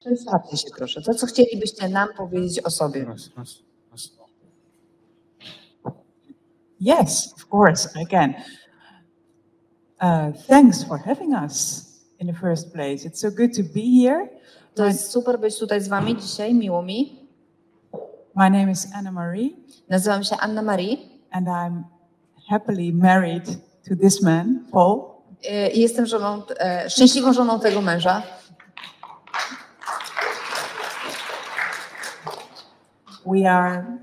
Przedstawcie się proszę. To, co chcielibyście nam powiedzieć o sobie. Yes, of course, I can. Uh, thanks for having us in the first place. It's so good to be here. To jest super być tutaj z wami dzisiaj, miło mi. My name is Anna Marie, Nazywam się Anna Marie and I'm happily married to this man, Paul. y, i jestem żoną, e, szczęśliwą żoną tego męża. We are.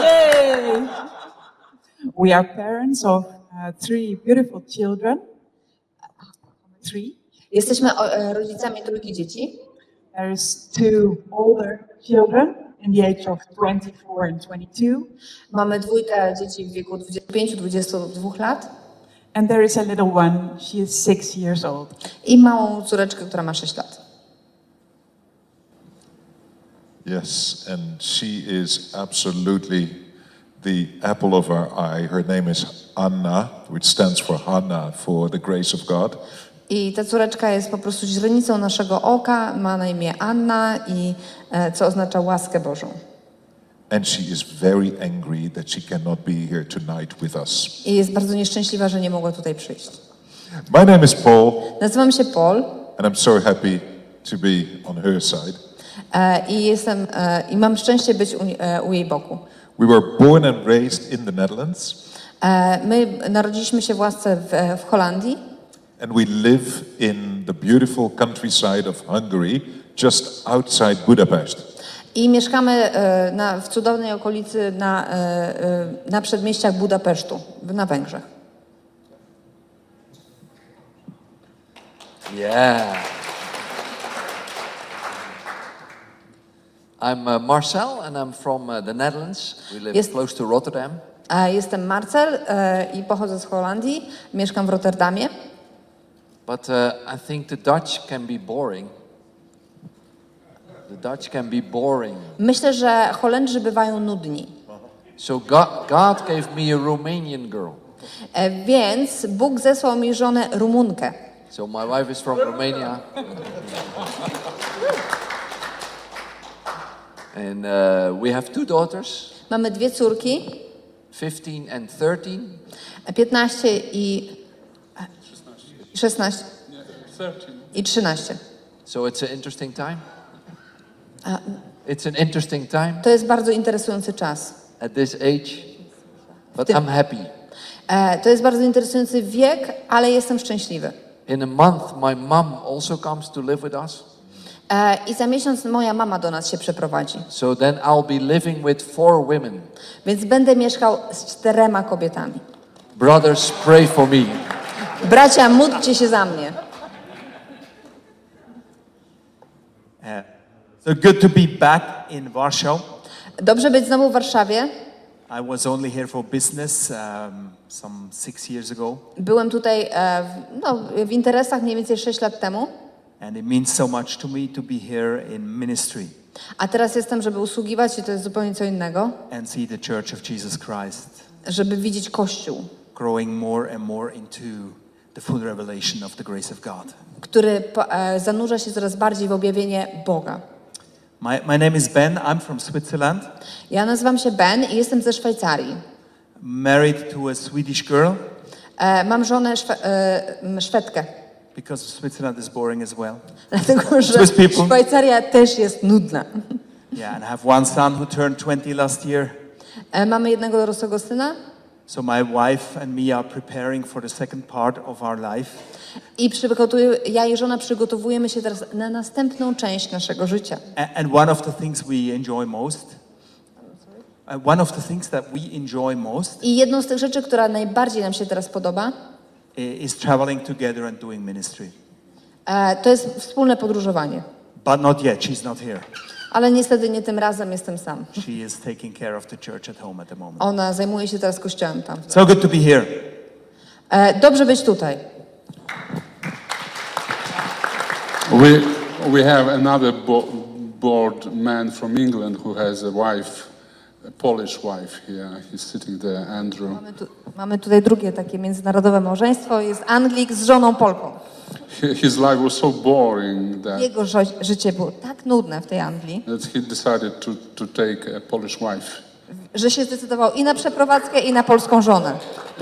Yay! We are parents of uh, three beautiful children. Three. Jesteśmy e, rodzicami trójki dzieci. There's two older children in the age of 24 and 22. Mamy dwójkę dzieci w wieku 25-22 lat And there is a little one, she is six years old. i małą córeczkę, która ma 6 lat. Yes, and she is absolutely the apple of our eye. Her name is Anna, which stands for Hannah, for the grace of God. I ta córeczka jest po prostu źrenicą naszego oka, ma na imię Anna i e, co oznacza łaskę Bożą. And she is very angry that she cannot be here tonight with us. I jest bardzo nieszczęśliwa, że nie mogła tutaj przyjść. My name is Paul, Nazywam się Paul and I'm so happy to be on her side. E, i jestem e, i mam szczęście być u, e, u jej boku. We were born and raised in the Netherlands, my narodziliśmy się w łasce w, w Holandii and we live in the beautiful countryside of Hungary, just outside Budapest. i mieszkamy na, w cudownej okolicy na, na przedmieściach Budapesztu, na Węgrzech. Yeah. I'm uh, Marcel and I'm from uh, the Netherlands. We live Yes. close to Rotterdam. E, Jestem Marcel e, i pochodzę z Holandii, mieszkam w Rotterdamie. But uh, I think the Dutch can be boring. The Dutch can be boring. Myślę, że Holendrzy bywają nudni. So God, God gave me a Romanian girl. E, Więc Bóg zesłał mi żonę Rumunkę. So my wife is from Romania. and uh, we have two daughters, Mamy dwie córki, 15 and 13. 15 i 16 i 13. So it's an interesting time. It's an interesting time To jest bardzo interesujący czas. at this age, but I'm happy. E, To jest bardzo interesujący wiek, ale jestem szczęśliwy. In a month, my mom also comes to live with us. E, I za miesiąc moja mama do nas się przeprowadzi. So then I'll be living with four women. Więc będę mieszkał z czterema kobietami. Brothers, pray for me. Bracia, módlcie się za mnie. So good to be back in Warsaw. Dobrze być znowu w Warszawie. I was only here for business um, some six years ago, Byłem tutaj e, w, no, w interesach mniej więcej 6 lat temu, and it means so much to me to be here in ministry a teraz jestem, żeby usługiwać i to jest zupełnie co innego, and see the Church of Jesus Christ żeby widzieć Kościół, growing more and more into the full revelation of the grace of God. który e, zanurza się coraz bardziej w objawienie Boga. My, my name is Ben. I'm from Switzerland, Ja nazywam się Ben i jestem ze Szwajcarii. married to a Swedish girl E, mam żonę Szwe- e, Szwedkę, because Switzerland is boring as well. dlatego że Swiss people. Szwajcaria też jest nudna. Yeah, and I have one son who turned 20 last year. E, mamy jednego dorosłego syna So my wife and me are preparing for the second part of our life. i przygotuję, ja i żona przygotowujemy się teraz na następną część naszego życia. A- And one of the things we enjoy most, uh, one of the things that we enjoy most I jedną z tych rzeczy, która najbardziej nam się teraz podoba, is traveling together and doing ministry. e, to jest wspólne podróżowanie. But not yet, she's not here. Ale niestety nie tym razem jestem sam. She is taking care of the church at home at the moment. Ona zajmuje się teraz kościołem tam. So good to be here. E, dobrze być tutaj. We, we have another bo- board man from England who has a wife, Polish wife here. He's sitting there, Andrew. Mamy, tu, mamy tutaj drugie takie międzynarodowe małżeństwo. Jest Anglik z żoną Polką. Hi- His life was so boring that, Jego życie było tak nudne w tej Anglii, that he decided to, to take a Polish wife. że się zdecydował i na przeprowadzkę, i na polską żonę.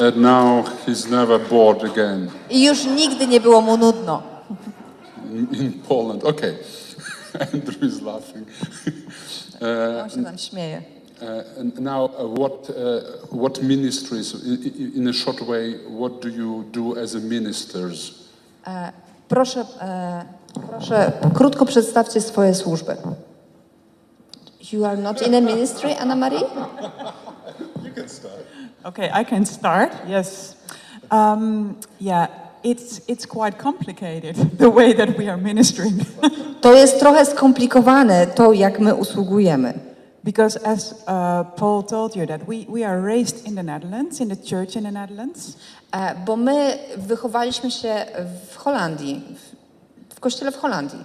And now he's never bored again I już nigdy nie było mu nudno. in, in Poland. Okay. Andrew is laughing. On się tam śmieje. Uh, now, uh, what, uh, what ministries, i- i- in a short way, what do you do as a ministers? Proszę, proszę, krótko przedstawcie swoje służby. You are not in a ministry, Anna Marie? Okay, I can start. Yes. Um, yeah, it's it's quite complicated the way that we are ministering To jest trochę skomplikowane, to jak my usługujemy. Because, as uh, Paul told you, that we we are raised in the Netherlands, in the church in the Netherlands, E, Bo my wychowaliśmy się w Holandii, w, w kościele w Holandii.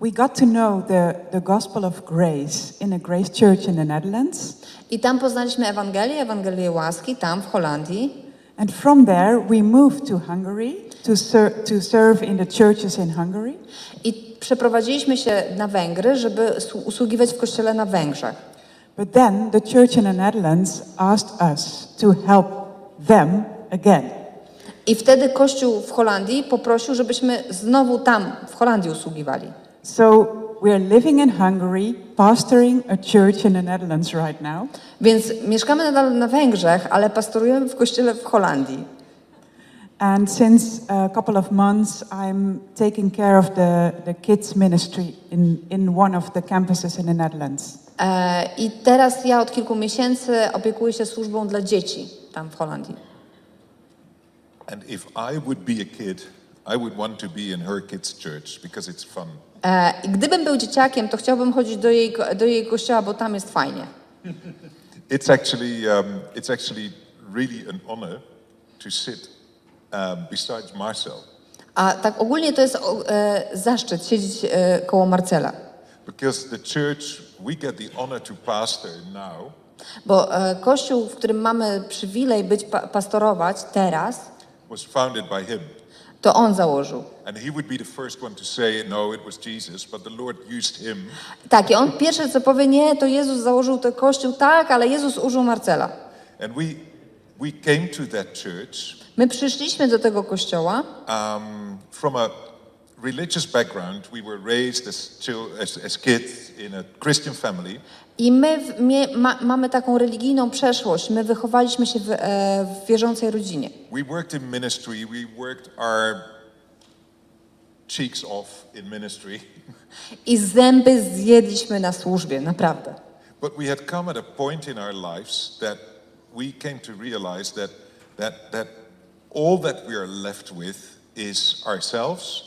we got to know the the gospel of grace in a Grace Church in the Netherlands, I tam poznaliśmy Ewangelię, Ewangelię łaski, tam w Holandii. and from there we moved to Hungary to ser- to serve in the churches in Hungary. I przeprowadziliśmy się na Węgry, żeby usługiwać w kościele na Węgrzech. But then the church in the Netherlands asked us to help them again. I wtedy Kościół w Holandii poprosił, żebyśmy znowu tam, w Holandii usługiwali. So we are living in Hungary, pastoring a church in the Netherlands right now. Więc mieszkamy nadal na Węgrzech, ale pastorujemy w kościele w Holandii. And since a couple of months, I'm taking care of the, the kids' ministry in, in one of the campuses in the Netherlands. E, I teraz ja od kilku miesięcy opiekuję się służbą dla dzieci tam w Holandii. And if I would be a kid, I would want to be in her kids' church because it's fun. E, I gdybym był dzieciakiem, to chciałbym chodzić do jej, do jej kościoła, bo tam jest fajnie. It's actually, um, it's actually really an honor to sit besides Marcel A tak ogólnie to jest e, zaszczyt siedzieć e, koło Marcela. because the church we get the honor to pastor now Bo e, kościół, w którym mamy przywilej być pa pastorować teraz, was founded by him. to on założył. And he would be the first one to say, no, it was Jesus, but the Lord used him. Tak, i on pierwsze co powie, nie, to Jezus założył ten kościół, tak, ale Jezus użył Marcela. And we, we came to that church My przyszliśmy do tego kościoła um, from a religious background. We were raised as, as, as kids in a Christian family. i my w, mie, ma, mamy taką religijną przeszłość. My wychowaliśmy się w, e, w wierzącej rodzinie. We worked in ministry. We worked our cheeks off in ministry. I zęby zjedliśmy na służbie, naprawdę. But we had come at a point in our lives that we came to realize that, that, that all that we are left with is ourselves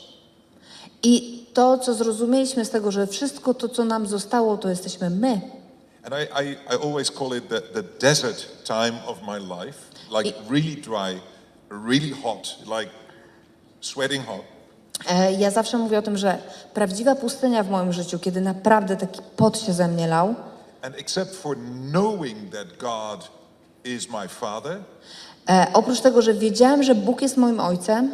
I to, co zrozumieliśmy z tego, że wszystko to, co nam zostało, to jesteśmy my. And I, I, I always call it the, the desert time of my life, like really dry, really hot, like sweating hot. E, Ja zawsze mówię o tym, że prawdziwa pustynia w moim życiu, kiedy naprawdę taki pot się ze mnie lał, And except for knowing that God is my Father, e, oprócz tego, że wiedziałem, że Bóg jest moim ojcem,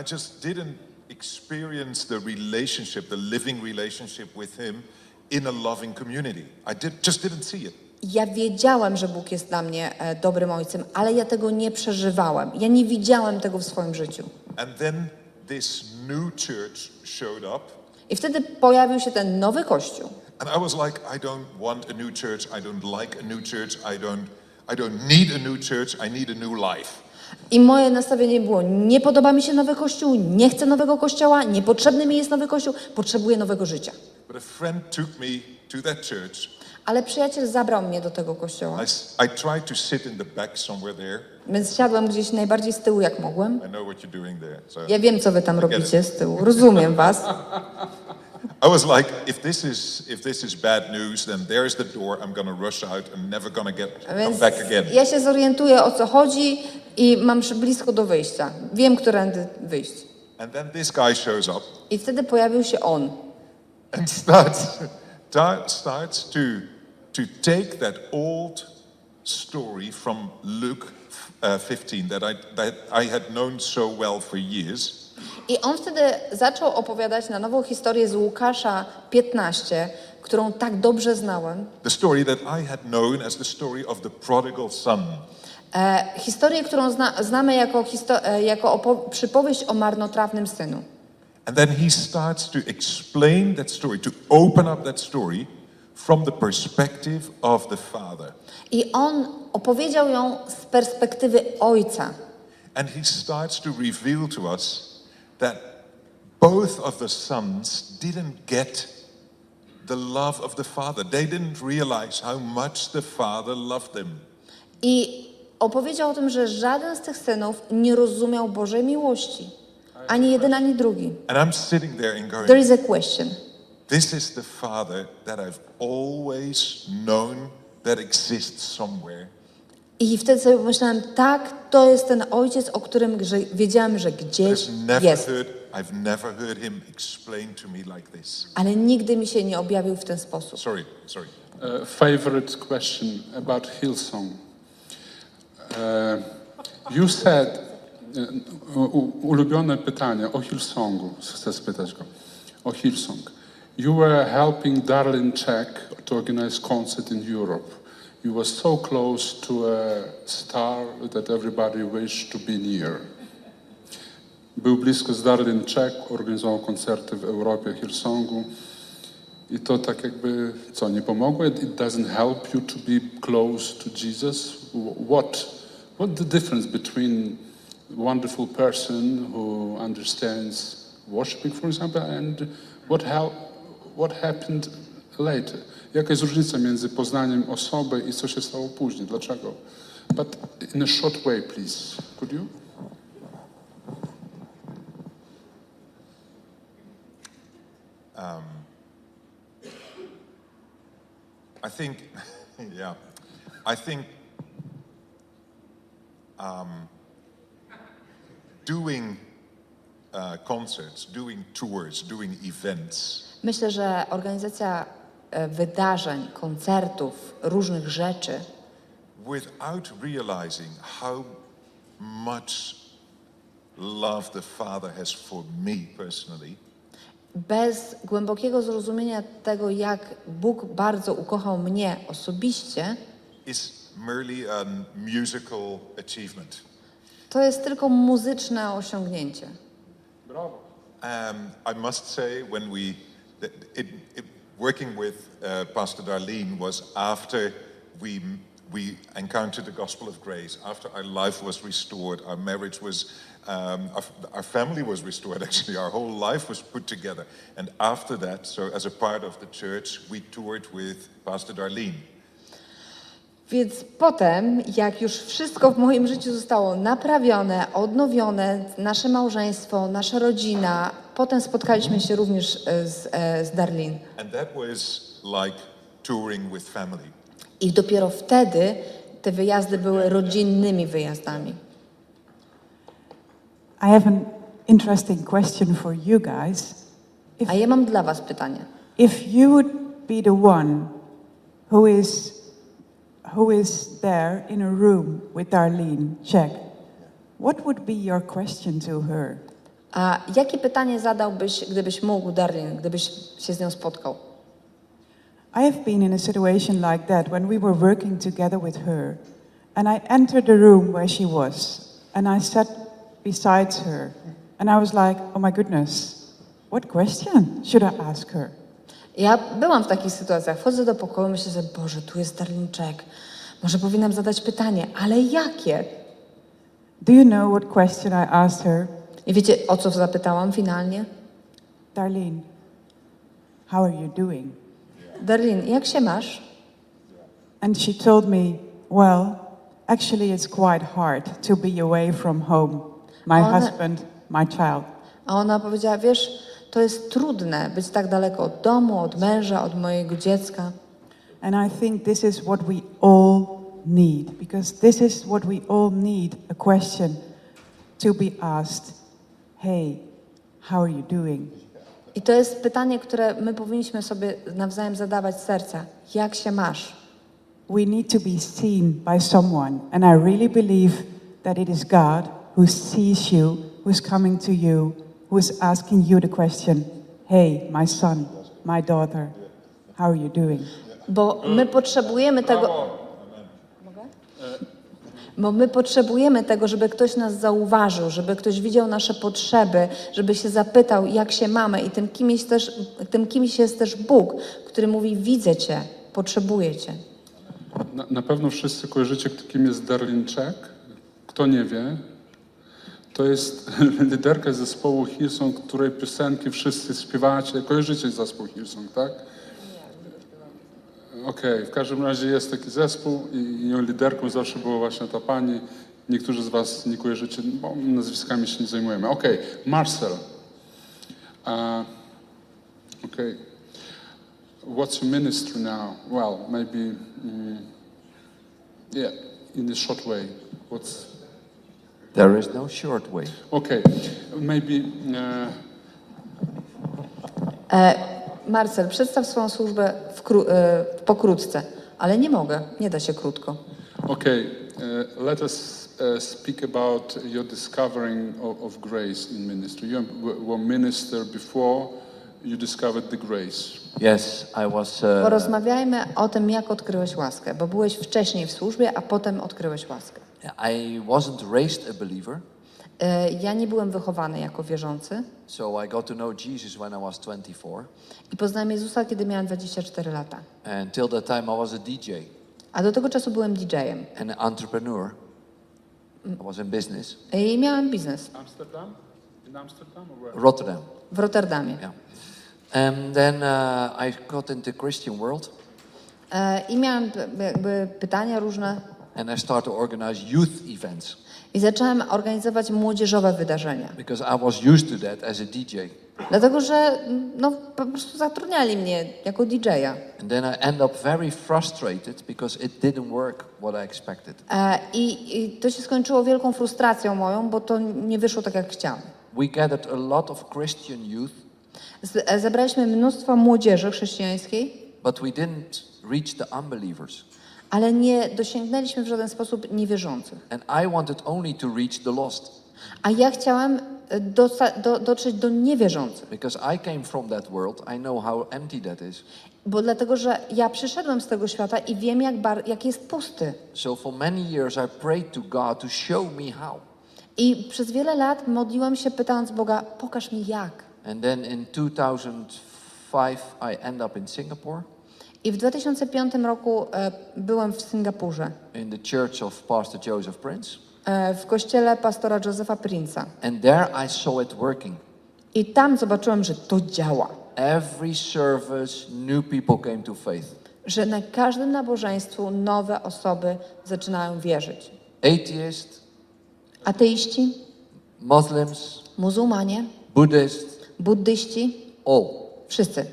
I just didn't experience the relationship, the living relationship with Him in a loving community. I did, just didn't see it. ja wiedziałem, że Bóg jest dla mnie e, dobrym ojcem, ale ja tego nie przeżywałem. Ja nie widziałem tego w swoim życiu. And then this new church showed up, I wtedy pojawił się ten nowy kościół. and I was like, I don't want a new church. I don't like a new church. I don't, I don't need a new church. I need a new life. I moje nastawienie było: nie podoba mi się nowy kościół, nie chcę nowego kościoła, niepotrzebny mi jest nowy kościół, potrzebuję nowego życia. But a friend took me to that church. Ale przyjaciel zabrał mnie do tego kościoła, I, I tried to sit in the back somewhere there. więc siadłem gdzieś najbardziej z tyłu, jak mogłem. I know what you're doing there. So Ja wiem, co wy tam robicie z tyłu, rozumiem was. I was like, if this is if this is bad news, then there's the door. I'm gonna rush out and never gonna get come Więc back again. ja się zorientuję, o co chodzi i mam blisko do wyjścia. Wiem, którędy wyjść. And then this guy shows up I wtedy pojawił się on. and starts ta- starts to to take that old story from Luke uh, 15 that I that I had known so well for years. I on wtedy zaczął opowiadać na nowo historię z Łukasza 15, którą tak dobrze znałem. The story that I had known as the story of the prodigal son. E, historię, którą zna, znamy jako, histo- e, jako opo- przypowieść o marnotrawnym synu. And then he starts to explain that story, to open up that story from the perspective of the father. I on opowiedział ją z perspektywy ojca. And he starts to reveal to us that both of the sons didn't get the love of the father. They didn't realize how much the father loved them. I opowiedział o tym, że żaden z tych synów nie rozumiał Bożej miłości. Ani jeden, ani drugi. And I'm sitting there and There going, is a question. This is the father that I've always known that exists somewhere. I wtedy sobie pomyślałem, tak, to jest ten ojciec, o którym że wiedziałem, że gdzieś jest. like. Ale nigdy mi się nie objawił w ten sposób. Sorry, sorry. Uh, favorite question about Hillsong. Uh, you said, uh, u- ulubione pytanie o Hillsongu, chcę spytać go, o Hillsong. You were helping Darlene Czech to organize concert in Europe. You were so close to a star that everybody wished to be near. Był blisko z Darlene Czech, organizował koncerty w Europie Hillsongu. I to tak jakby, co, nie pomogło? It doesn't help you to be close to Jesus? Wh- What, what the difference between wonderful person who understands worshiping, for example, and what, hel- what happened later? Jaka jest różnica między poznaniem osoby i co się stało później? Dlaczego? But in a short way, please. Could you? I think, yeah, I think um, doing uh, concerts, doing tours, doing events Myślę, że organizacja wydarzeń, koncertów, różnych rzeczy, without realizing how much love the Father has for me personally, bez głębokiego zrozumienia tego, jak Bóg bardzo ukochał mnie osobiście, is merely a musical achievement. to jest tylko muzyczne osiągnięcie. Um, I must say, when we, it, it, working with uh, Pastor Darlene was after we, we encountered the gospel of grace, after our life was restored, our marriage was, um, our, our family was restored, actually, our whole life was put together. And after that, so as a part of the church, we toured with Pastor Darlene. Więc potem, jak już wszystko w moim życiu zostało naprawione, odnowione, nasze małżeństwo, nasza rodzina, potem spotkaliśmy się również e, z, e, z Darlene. And that was like touring with family. I dopiero wtedy te wyjazdy były rodzinnymi wyjazdami. I have an interesting question for you guys. If, A ja mam dla Was pytanie. if you would be the one who is, who is there in a room with Darlene, check, what would be your question to her? A jakie pytanie zadałbyś, gdybyś mógł, Darlene, gdybyś się z nią spotkał? I have been in a situation like that when we were working together with her, and I entered the room where she was, and I sat beside her, and I was like, oh my goodness, what question should I ask her? Ja byłam w takich sytuacjach. Wchodzę do pokoju, myślę, że Boże, tu jest Darlene Czek. Może powinnam zadać pytanie, ale jakie? Do you know what question I asked her? I wiecie, o co zapytałam finalnie? Darlene, how are you doing? Darlene, jak się masz? And she told me, well, actually, it's quite hard to be away from home, my Ona- husband, my child. A ona powiedziała, wiesz, to jest trudne być tak daleko od domu, od męża, od mojego dziecka. And I think this is what we all need, because this is what we all need a question to be asked Hey, how are you doing? I to jest pytanie, które my powinniśmy sobie nawzajem zadawać z serca. Jak się masz? We need to be seen by someone, and I really believe that it is God who sees you, who's coming to you who's asking you the question, hey, my son, my daughter, how are you doing? Bo my potrzebujemy tego. Bo my potrzebujemy tego, żeby ktoś nas zauważył, żeby ktoś widział nasze potrzeby, żeby się zapytał, jak się mamy. I tym kimś, też, tym kimś jest też Bóg, który mówi: Widzę Cię, potrzebuję Cię. Na, na pewno wszyscy kojarzycie, kim jest Darlene Czech. Kto nie wie, to jest liderka zespołu Hillsong, której piosenki wszyscy śpiewacie. Kojarzycie zespół Hillsong, tak? Okej, w każdym razie jest taki zespół i jej liderką zawsze była właśnie ta pani. Niektórzy z was nie kojarzycie, bo nazwiskami się nie zajmujemy. Okej, Marcel. Uh, okay. What's your ministry now? Well, maybe, mm, yeah, in a short way. What's There is no short way. okay? Maybe uh, E, Marcel, przedstaw swoją służbę pokrótce, ale nie mogę, nie da się krótko. okay. Uh, let us uh, speak about your discovering of, of grace in ministry. You w- were minister before you discovered the grace. Yes, I was. Uh, Porozmawiajmy o tym, jak odkryłeś łaskę, bo byłeś wcześniej w służbie, a potem odkryłeś łaskę. I wasn't raised a believer, E, Ja nie byłem wychowany jako wierzący so I got to know Jesus when I was 24. i poznałem Jezusa, kiedy miałem 24 lata. Until that time, I was a DJ A do tego czasu byłem DJ-em and an entrepreneur. I was in business. i miałem biznes Amsterdam? In Amsterdam or where? Rotterdam. w Rotterdamie. Yeah. And then uh, I got into Christian world, E, I miałem pytania różne and I started to organize youth events i zacząłem organizować młodzieżowe wydarzenia. because I was used to that as a DJ. Dlatego, że no, po prostu zatrudniali mnie jako DJ-a. And then I end up very frustrated because it didn't work what I expected. E, I, I to się skończyło wielką frustracją moją, bo to nie wyszło tak, jak chciałam. We gathered a lot of Christian youth, Z, e, zebraliśmy mnóstwo młodzieży chrześcijańskiej, but we didn't reach the unbelievers. Ale nie dosięgnęliśmy w żaden sposób niewierzących. And I wanted only to reach the lost A ja chciałam e, dosa- do, dotrzeć do niewierzących, because I came from that world. I know how empty that is. bo dlatego, że ja przyszedłem z tego świata i wiem, jak, bar- jak jest pusty. So for many years I prayed to God to show me how. I przez wiele lat modliłam się, pytając Boga, pokaż mi jak. And then in 2005 I end up in Singapore I w 2005 roku e, byłem w Singapurze, in the church of Pastor Joseph Prince. e, w kościele pastora Josepha Prince'a. And there I saw it working. I tam zobaczyłem, że to działa. Every service, new people came to faith. Że na każdym nabożeństwu nowe osoby zaczynają wierzyć. Atheists, Ateiści, Muslims, muzułmanie, Buddhists, buddyści, all. wszyscy.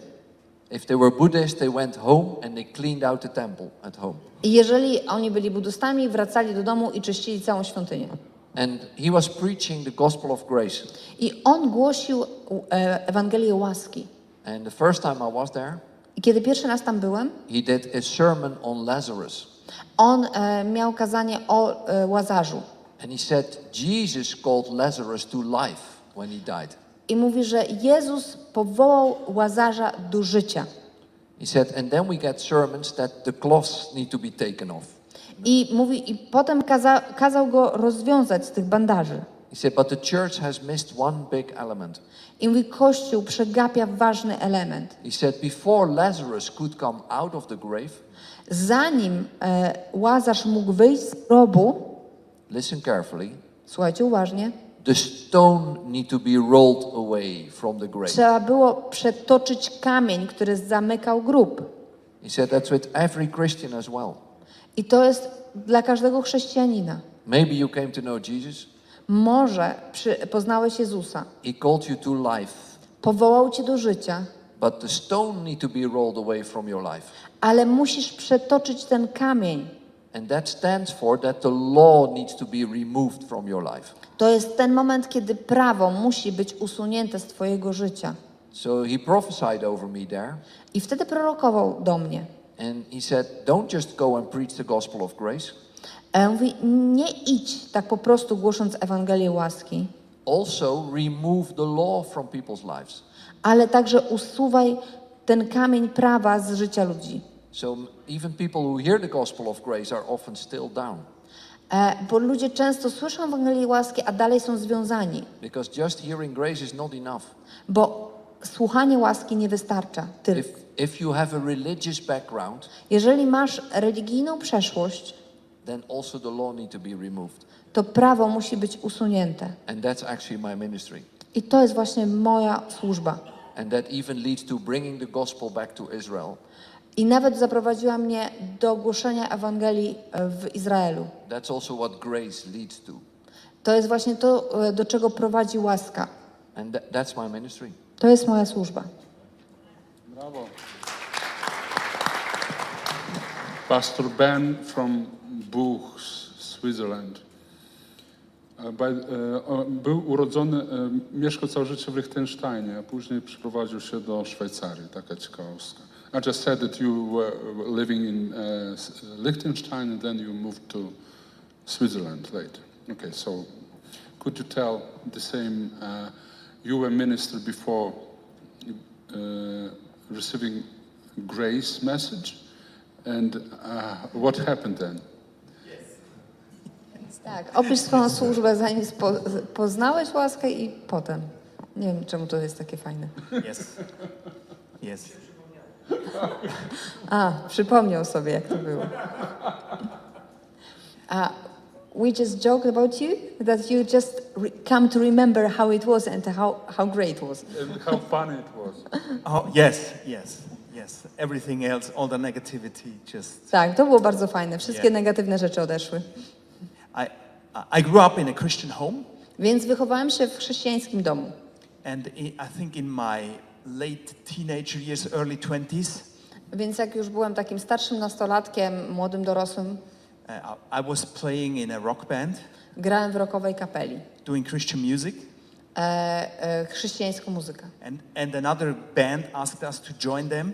If they were Buddhists, they went home and they cleaned out the temple at home. I jeżeli oni byli buddystami, wracali do domu i czyścili całą świątynię. And he was preaching the gospel of grace. I on głosił e, Ewangelię łaski. And the first time I was there, I kiedy pierwszy raz tam byłem, he did a sermon on Lazarus. on e, miał kazanie o e, Łazarzu. And he said, Jesus called Lazarus to life when he died. I mówi, że Jezus powołał Łazarza do życia. He said, and then we get sermons that the cloths need to be taken off. I mówi, i potem kaza, kazał go rozwiązać z tych bandaży. He said, but the church has missed one big element. I mówi, Kościół przegapia ważny element. He said, before Lazarus could come out of the grave, Zanim e, Łazarz mógł wyjść z grobu, listen carefully, słuchajcie uważnie, the stone need to be rolled away from the grave. trzeba było przetoczyć kamień, który zamykał grób. He said, that's with every Christian as well. I to jest dla każdego chrześcijanina. Maybe you came to know Jesus. Może przy, poznałeś Jezusa, He called you to life, powołał cię do życia, but the stone need to be rolled away from your life. ale musisz przetoczyć ten kamień. And that stands for that the law needs to be removed from your life. To jest ten moment, kiedy prawo musi być usunięte z twojego życia. So he prophesied over me there, I wtedy prorokował do mnie. and he said, Don't just go and preach the gospel of grace. E, Mówi, nie idź tak po prostu głosząc Ewangelię łaski. also remove the law from people's lives. ale także usuwaj ten kamień prawa z życia ludzi. So even people who hear the gospel of grace are often still down E, bo ludzie często słyszą Ewangelię łaski, a dalej są związani, because just hearing grace is not enough. bo słuchanie łaski nie wystarcza. Tylko. If, if you have a religious background, Jeżeli masz religijną przeszłość, then also the law need to be removed. to prawo musi być usunięte. And that's actually my ministry. I to jest właśnie moja służba. And that even leads to bringing the gospel back to Israel. I nawet zaprowadziła mnie do głoszenia Ewangelii e, w Izraelu. That's also what grace leads to. To jest właśnie to, e, do czego prowadzi łaska. And tha- that's my ministry. To jest moja służba. Bravo. Pastor Ben from Buchs, Switzerland. E, e, Był urodzony, e, mieszkał całe życie w Liechtensteinie, a później przeprowadził się do Szwajcarii. Taka ciekawostka. I just said that you were living in uh, Liechtenstein and then you moved to Switzerland later. Okay, so could you tell the same? Uh, you were minister before uh, receiving grace message, and uh, what happened then? Tak, opisz swoją służbę, zanim spo, poznałeś łaskę i potem. Nie wiem, czemu to jest takie fajne. Yes. Yes. A, przypomniał sobie, jak to było. A, we just joked about you, that you just come to remember how it was and how, how great it was. How funny it was. Oh, yes, yes, yes. Everything else, all the negativity, just. Tak, to było bardzo fajne. Wszystkie Yeah. negatywne rzeczy odeszły. I, I grew up in a Christian home, Więc wychowałam się w chrześcijańskim domu. and i I think in my late teenage years, early 20s, Więc jak już byłem takim starszym nastolatkiem, młodym dorosłym, uh, I I was playing in a rock band, grałem w rockowej kapeli. doing Christian music, E, e, chrześcijańską muzykę. and, and another band asked us to join them,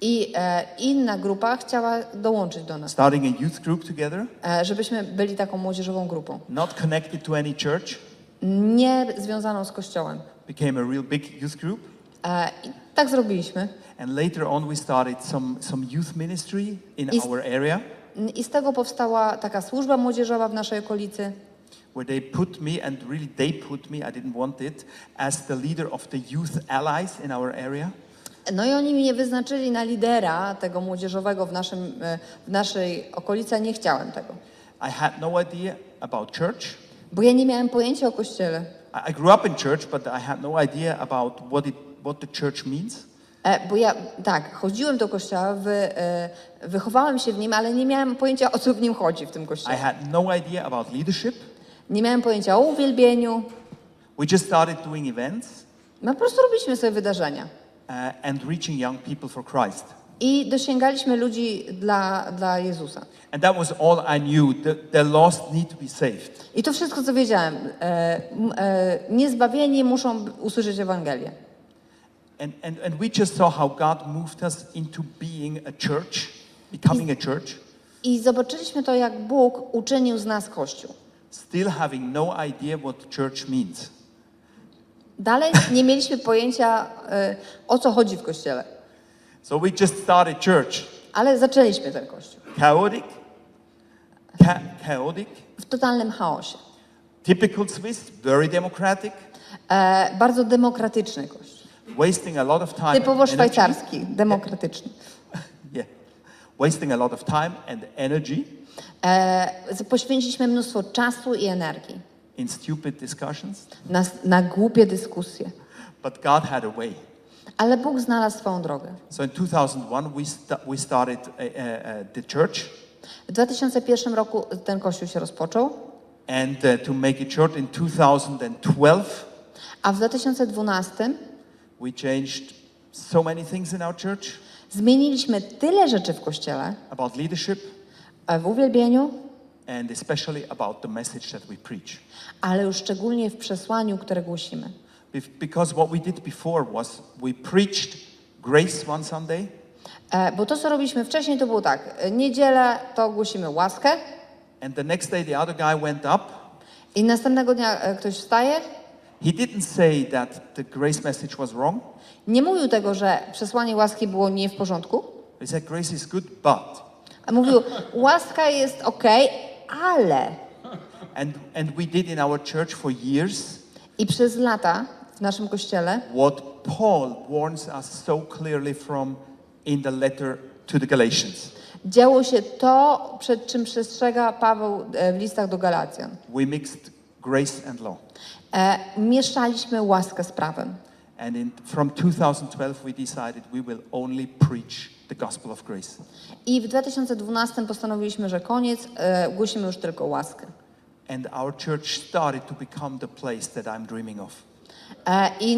I e, inna grupa chciała dołączyć do nas, starting a youth group together, e, żebyśmy byli taką młodzieżową grupą. not connected to any church, Nie związaną z kościołem. became a real big youth group. E, I tak zrobiliśmy. And later on, we started some, some youth ministry in Is- our area, I z tego powstała taka służba młodzieżowa w naszej okolicy, where they put me, and really they put me, I didn't want it, as the leader of the youth allies in our area. No i oni mnie wyznaczyli na lidera tego młodzieżowego w, naszym, e, w naszej okolicy, nie chciałem tego. I had no idea about church. Bo ja nie miałem pojęcia o kościele. I, I grew up in church, but I had no idea about what, it, what the church means. E, bo ja, tak, chodziłem do kościoła, wy, e, wychowałem się w nim, ale nie miałem pojęcia o co w nim chodzi w tym I kościele. had no idea about leadership. Nie miałem pojęcia o uwielbieniu. We just started doing events My po prostu robiliśmy sobie wydarzenia. uh, and reaching young people for Christ. I dosięgaliśmy ludzi dla, dla Jezusa. And that was all I knew. The, the lost need to be saved. I to wszystko, co wiedziałem. E, e, niezbawieni muszą usłyszeć Ewangelię. And, and, and we just saw how God moved us into being a church, becoming a church, I zobaczyliśmy to, jak Bóg uczynił z nas Kościół. still having no idea what church means. Dalej nie mieliśmy pojęcia, e, o co chodzi w Kościele. So we just started church. Ale zaczęliśmy ten Kościół. Chaotic, cha- chaotic, W totalnym chaosie. typical Swiss, very democratic, E, bardzo demokratyczny Kościół. Wasting a lot of time. Typowo szwajcarski, demokratyczny. Yeah. Wasting a lot of time and energy E, poświęciliśmy mnóstwo czasu i energii in stupid discussions, na, na głupie dyskusje. but God had a way. Ale Bóg znalazł swoją drogę. So in 2001, we, sta- we started uh, uh, uh, the church. W 2001 roku ten kościół się rozpoczął, And uh, to make it short, in 2012, a w 2012 we changed so many things in our church zmieniliśmy tyle rzeczy w kościele, about leadership w uwielbieniu, and especially about the message that we preach. ale już szczególnie w przesłaniu, które głosimy. Because what we did before was we preached grace one Sunday, E, Bo to, co robiliśmy wcześniej, to było tak. Niedzielę to głosimy łaskę and the next day the other guy went up i następnego dnia e, ktoś wstaje He didn't say that the grace message was wrong. Nie mówił tego, że przesłanie łaski było nie w porządku, He said grace is good, but. a mówił, łaska jest ok, ale. And, and we did in our church for years I przez lata w naszym kościele what Paul warns us so clearly from in the letter to the Galatians. działo się to, przed czym przestrzega Paweł e, w listach do Galacjan. We mixed grace and law. E, mieszaliśmy łaskę z prawem. And in, from 2012, we decided we will only preach the gospel of grace. I w 2012 postanowiliśmy, że koniec, e, głosimy już tylko łaskę. And our church started to become the place that I'm dreaming of. E, i,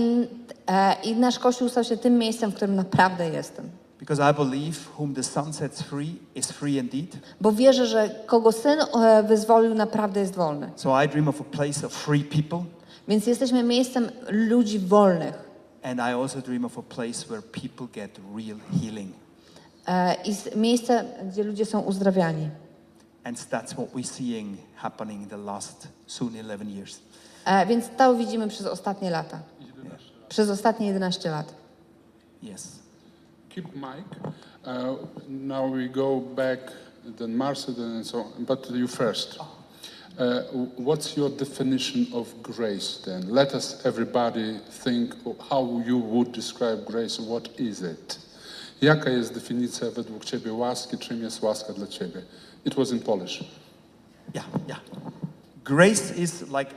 e, I nasz kościół stał się tym miejscem, w którym naprawdę jestem. Because I believe whom the Son sets free is free indeed. Bo wierzę, że kogo syn e, wyzwolił, naprawdę jest wolny. So I dream of a place of free people. Więc jesteśmy miejscem ludzi wolnych. And I also dream of a place where people get real healing. E, I s- miejsce, gdzie ludzie są uzdrawiani. And that's what we're seeing happening in the last soon 11 years. E, więc to widzimy przez ostatnie lata. Przez ostatnie 11 lat. Yes. Keep mic. Uh, now we go back, then Marcel, and so on. But you first. Uh, what's your definition of grace then? Let us, everybody, think how you would describe grace. What is it? Jaka jest definicja według Ciebie łaski? Czym jest łaska dla Ciebie? It was in Polish. Yeah, yeah. Grace is like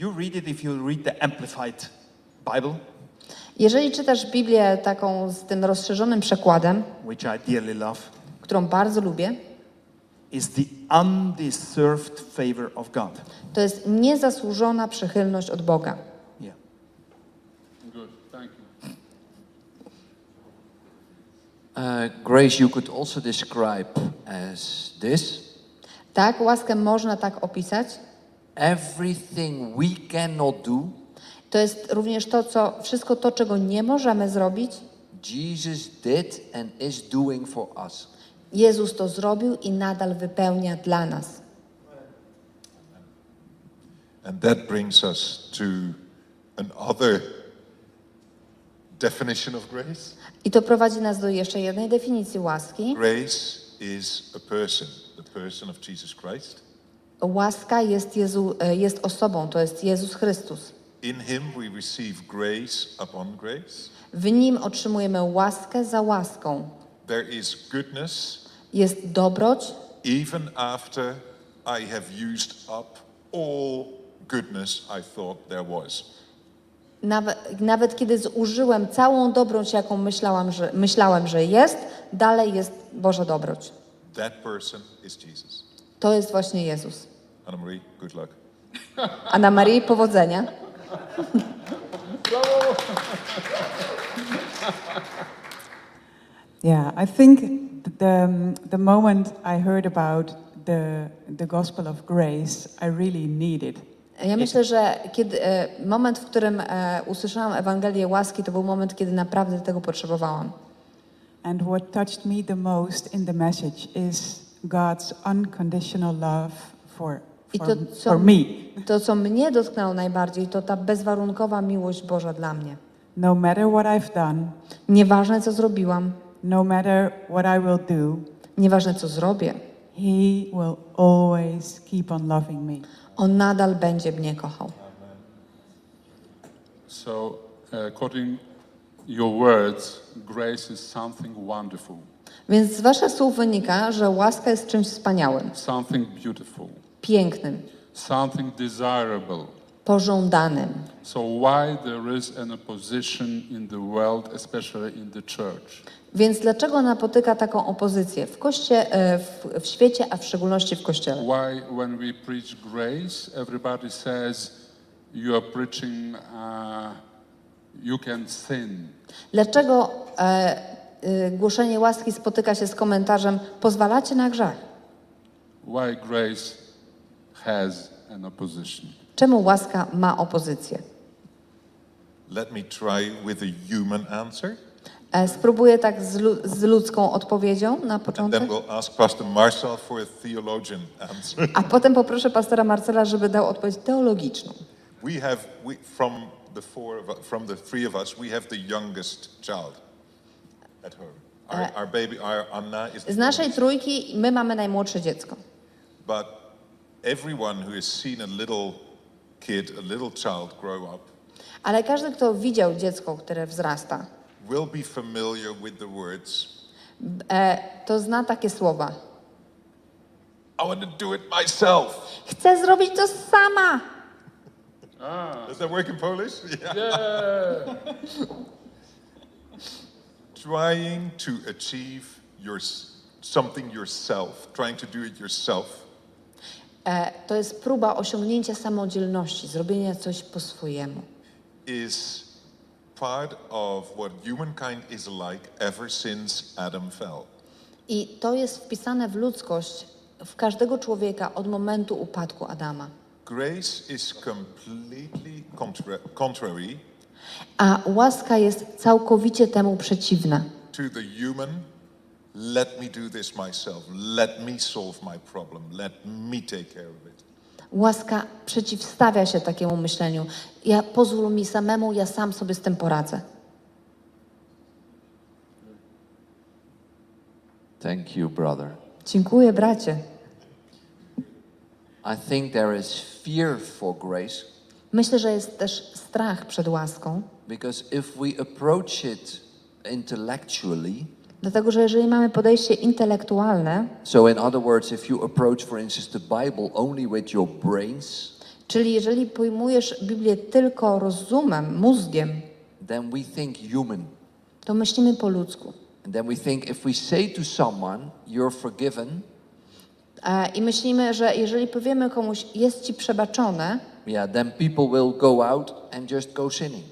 you read it if you read the amplified Bible, Jeżeli czytasz Biblię taką z tym rozszerzonym przekładem, which I dearly love, którą bardzo lubię, is the undeserved favor of God. to jest niezasłużona przychylność od Boga. Yeah. Good, thank you. Uh, grace you could also describe as this Tak, łaskę można tak opisać. everything we cannot do, To jest również to, co, wszystko to, czego nie możemy zrobić. Jesus did and is doing for us. Jezus to zrobił i nadal wypełnia dla nas. And that brings us to another definition of grace. I to prowadzi nas do jeszcze jednej definicji łaski. Grace is a person, the person of Jesus Christ. Łaska jest, Jezu, e, jest osobą, to jest Jezus Chrystus. In him we receive grace upon grace. W nim otrzymujemy łaskę za łaską. There is goodness Jest dobroć, even after I have used up all goodness I thought there was. nawet, nawet kiedy zużyłem całą dobroć, jaką myślałam że, myślałem, że jest, dalej jest Boża dobroć. That person is Jesus. To jest właśnie Jezus. Anna Marie, good luck. Anna Marii, powodzenia. Yeah, I think the, um, the moment I heard about the, the gospel of grace, I really needed. Ja myślę, że kiedy, e, moment, w którym e, usłyszałam Ewangelię łaski, to był moment, kiedy naprawdę tego potrzebowałam. And what touched me the most in the message is God's unconditional love for, I for, to, co, for me. to, co mnie dotknęło najbardziej, to ta bezwarunkowa miłość Boża dla mnie. No matter what I've done, Nieważne, co zrobiłam, no matter what I will do, nieważne, co zrobię, He will always keep on loving me. On nadal będzie mnie kochał. So, uh, according your words, grace is something wonderful, Więc z Waszych słów wynika, że łaska jest czymś wspaniałym, something beautiful, pięknym, something desirable. Pożądanym. So why there is an opposition in the world, especially in the church? Więc dlaczego napotyka taką opozycję w, koście, e, w, w świecie, a w szczególności w Kościele? Why, when we preach grace, everybody says you are preaching, uh, you can sin. Dlaczego e, e, głoszenie łaski spotyka się z komentarzem pozwalacie na grzech? Why grace has an opposition? Czemu łaska ma opozycję? Let me try with a human answer, E, spróbuję tak z, lu- z ludzką odpowiedzią na and początek, then we'll ask Pastor Marcel for a theologian answer. a potem poproszę pastora Marcela, żeby dał odpowiedź teologiczną. we have we, from the four of, u- from the three of us, we have the youngest child at home. Our, our baby, our Anna is. the Z naszej youngest. trójki my mamy najmłodsze dziecko. But everyone who has seen a little kid, a little child grow up, Ale każdy, kto widział dziecko, które wzrasta, will be familiar with the words, e, to zna takie słowa. I want to do it myself. Chcę zrobić to sama. Does that work in Polish? Yeah. Yeah. Trying to achieve your, something yourself, trying to do it yourself, to jest próba osiągnięcia samodzielności, zrobienia coś po swojemu. is part of what humankind is like ever since Adam fell. I to jest wpisane w ludzkość, w każdego człowieka od momentu upadku Adama. Grace is completely contra- contrary A łaska jest całkowicie temu przeciwna. to the human, let me do this myself, let me solve my problem, let me take care of it. Łaska przeciwstawia się takiemu myśleniu. Ja pozwól mi samemu, ja sam sobie z tym poradzę. Thank you, brother. Dziękuję, bracie. I think there is fear for grace Myślę, że jest też strach przed łaską, because if we approach it intellectually, dlatego że jeżeli mamy podejście intelektualne, so in other words, if you approach, for instance, the Bible only with your brains, czyli jeżeli pojmujesz Biblię tylko rozumem, mózgiem, then we think human. to myślimy po ludzku. And then we think if we say to someone, you're forgiven, E, I myślimy, że jeżeli powiemy komuś, jest ci przebaczone, yeah, then people will go out and just go sinning.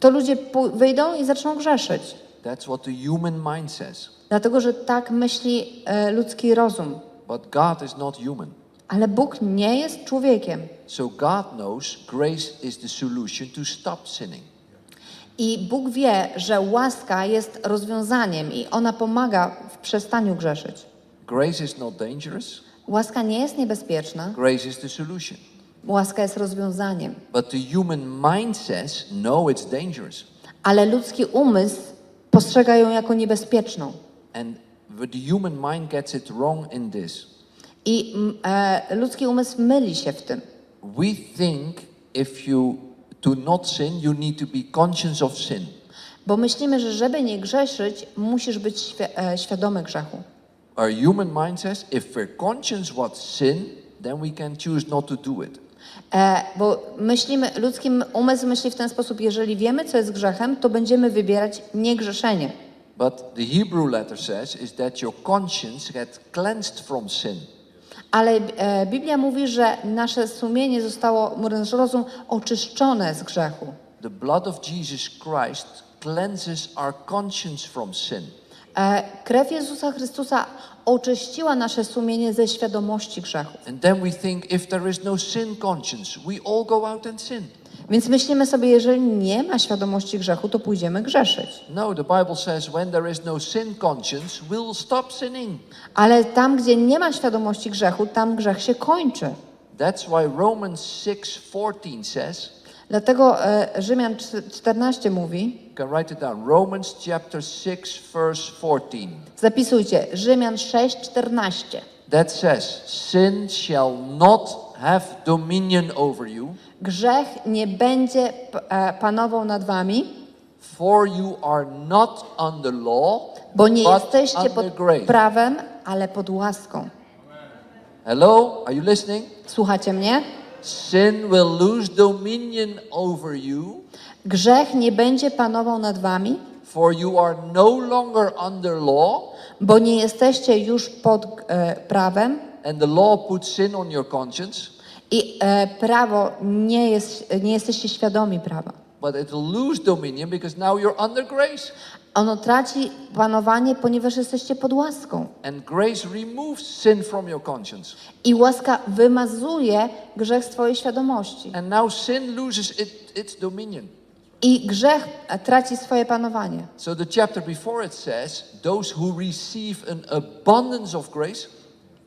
to ludzie pój- wyjdą i zaczną grzeszyć. That's what the human mind says. Dlatego, że tak myśli e, ludzki rozum. But God is not human. Ale Bóg nie jest człowiekiem. So God knows grace is the solution to stop sinning. I Bóg wie, że łaska jest rozwiązaniem i ona pomaga w przestaniu grzeszyć. Grace is not dangerous. Łaska nie jest niebezpieczna, Grace is the solution. łaska jest rozwiązaniem. But the human mind says, no, it's dangerous. Ale ludzki umysł postrzega ją jako niebezpieczną. And the human mind gets it wrong in this. I mm, e, ludzki umysł myli się w tym. We think if you to not sin, you need to be conscious of sin. Bo myślimy, że żeby nie grzeszyć, musisz być świ- e, świadomy grzechu. Our human mind says, if we're conscious what sin, then we can choose not to do it. E, bo myślimy, ludzki umysł myśli w ten sposób, jeżeli wiemy, co jest grzechem, to będziemy wybierać niegrzeszenie. But the Hebrew letter says is that your conscience gets cleansed from sin. Ale e, Biblia mówi, że nasze sumienie zostało, nasz rozum oczyszczone z grzechu. The blood of Jesus Christ cleanses our conscience from sin. E, krew Jezusa Chrystusa oczyściła nasze sumienie ze świadomości grzechu. And then we think if there is no sin conscience, we all go out and sin. Więc myślimy sobie, jeżeli nie ma świadomości grzechu, to pójdziemy grzeszyć. No, the Bible says when there is no sin conscience, we'll stop sinning. Ale tam, gdzie nie ma świadomości grzechu, tam grzech się kończy. That's why Romans 6:14 says, Dlatego e, Rzymian cz- 14 mówi, can write it down. Romans chapter 6 verse 14. zapisujcie, Rzymian 6, 14. That says, sin shall not have dominion over you, Grzech nie będzie e, panował nad wami, for you are not under law, bo nie jesteście under pod grace. prawem, ale pod łaską. Hello, are you listening? Słuchacie mnie? Sin will lose dominion over you, Grzech nie będzie panował nad wami, for you are no longer under law, bo nie jesteście już pod e, prawem and the law puts sin on your conscience, i e, prawo nie, jest, nie jesteście świadomi prawa. But it will lose dominion because now you're under grace. Ono traci panowanie, ponieważ jesteście pod łaską. And grace removes sin from your conscience. I łaska wymazuje grzech z twojej świadomości. And now sin loses it, its dominion. I grzech e, traci swoje panowanie. So the chapter before it says, those who receive an abundance of grace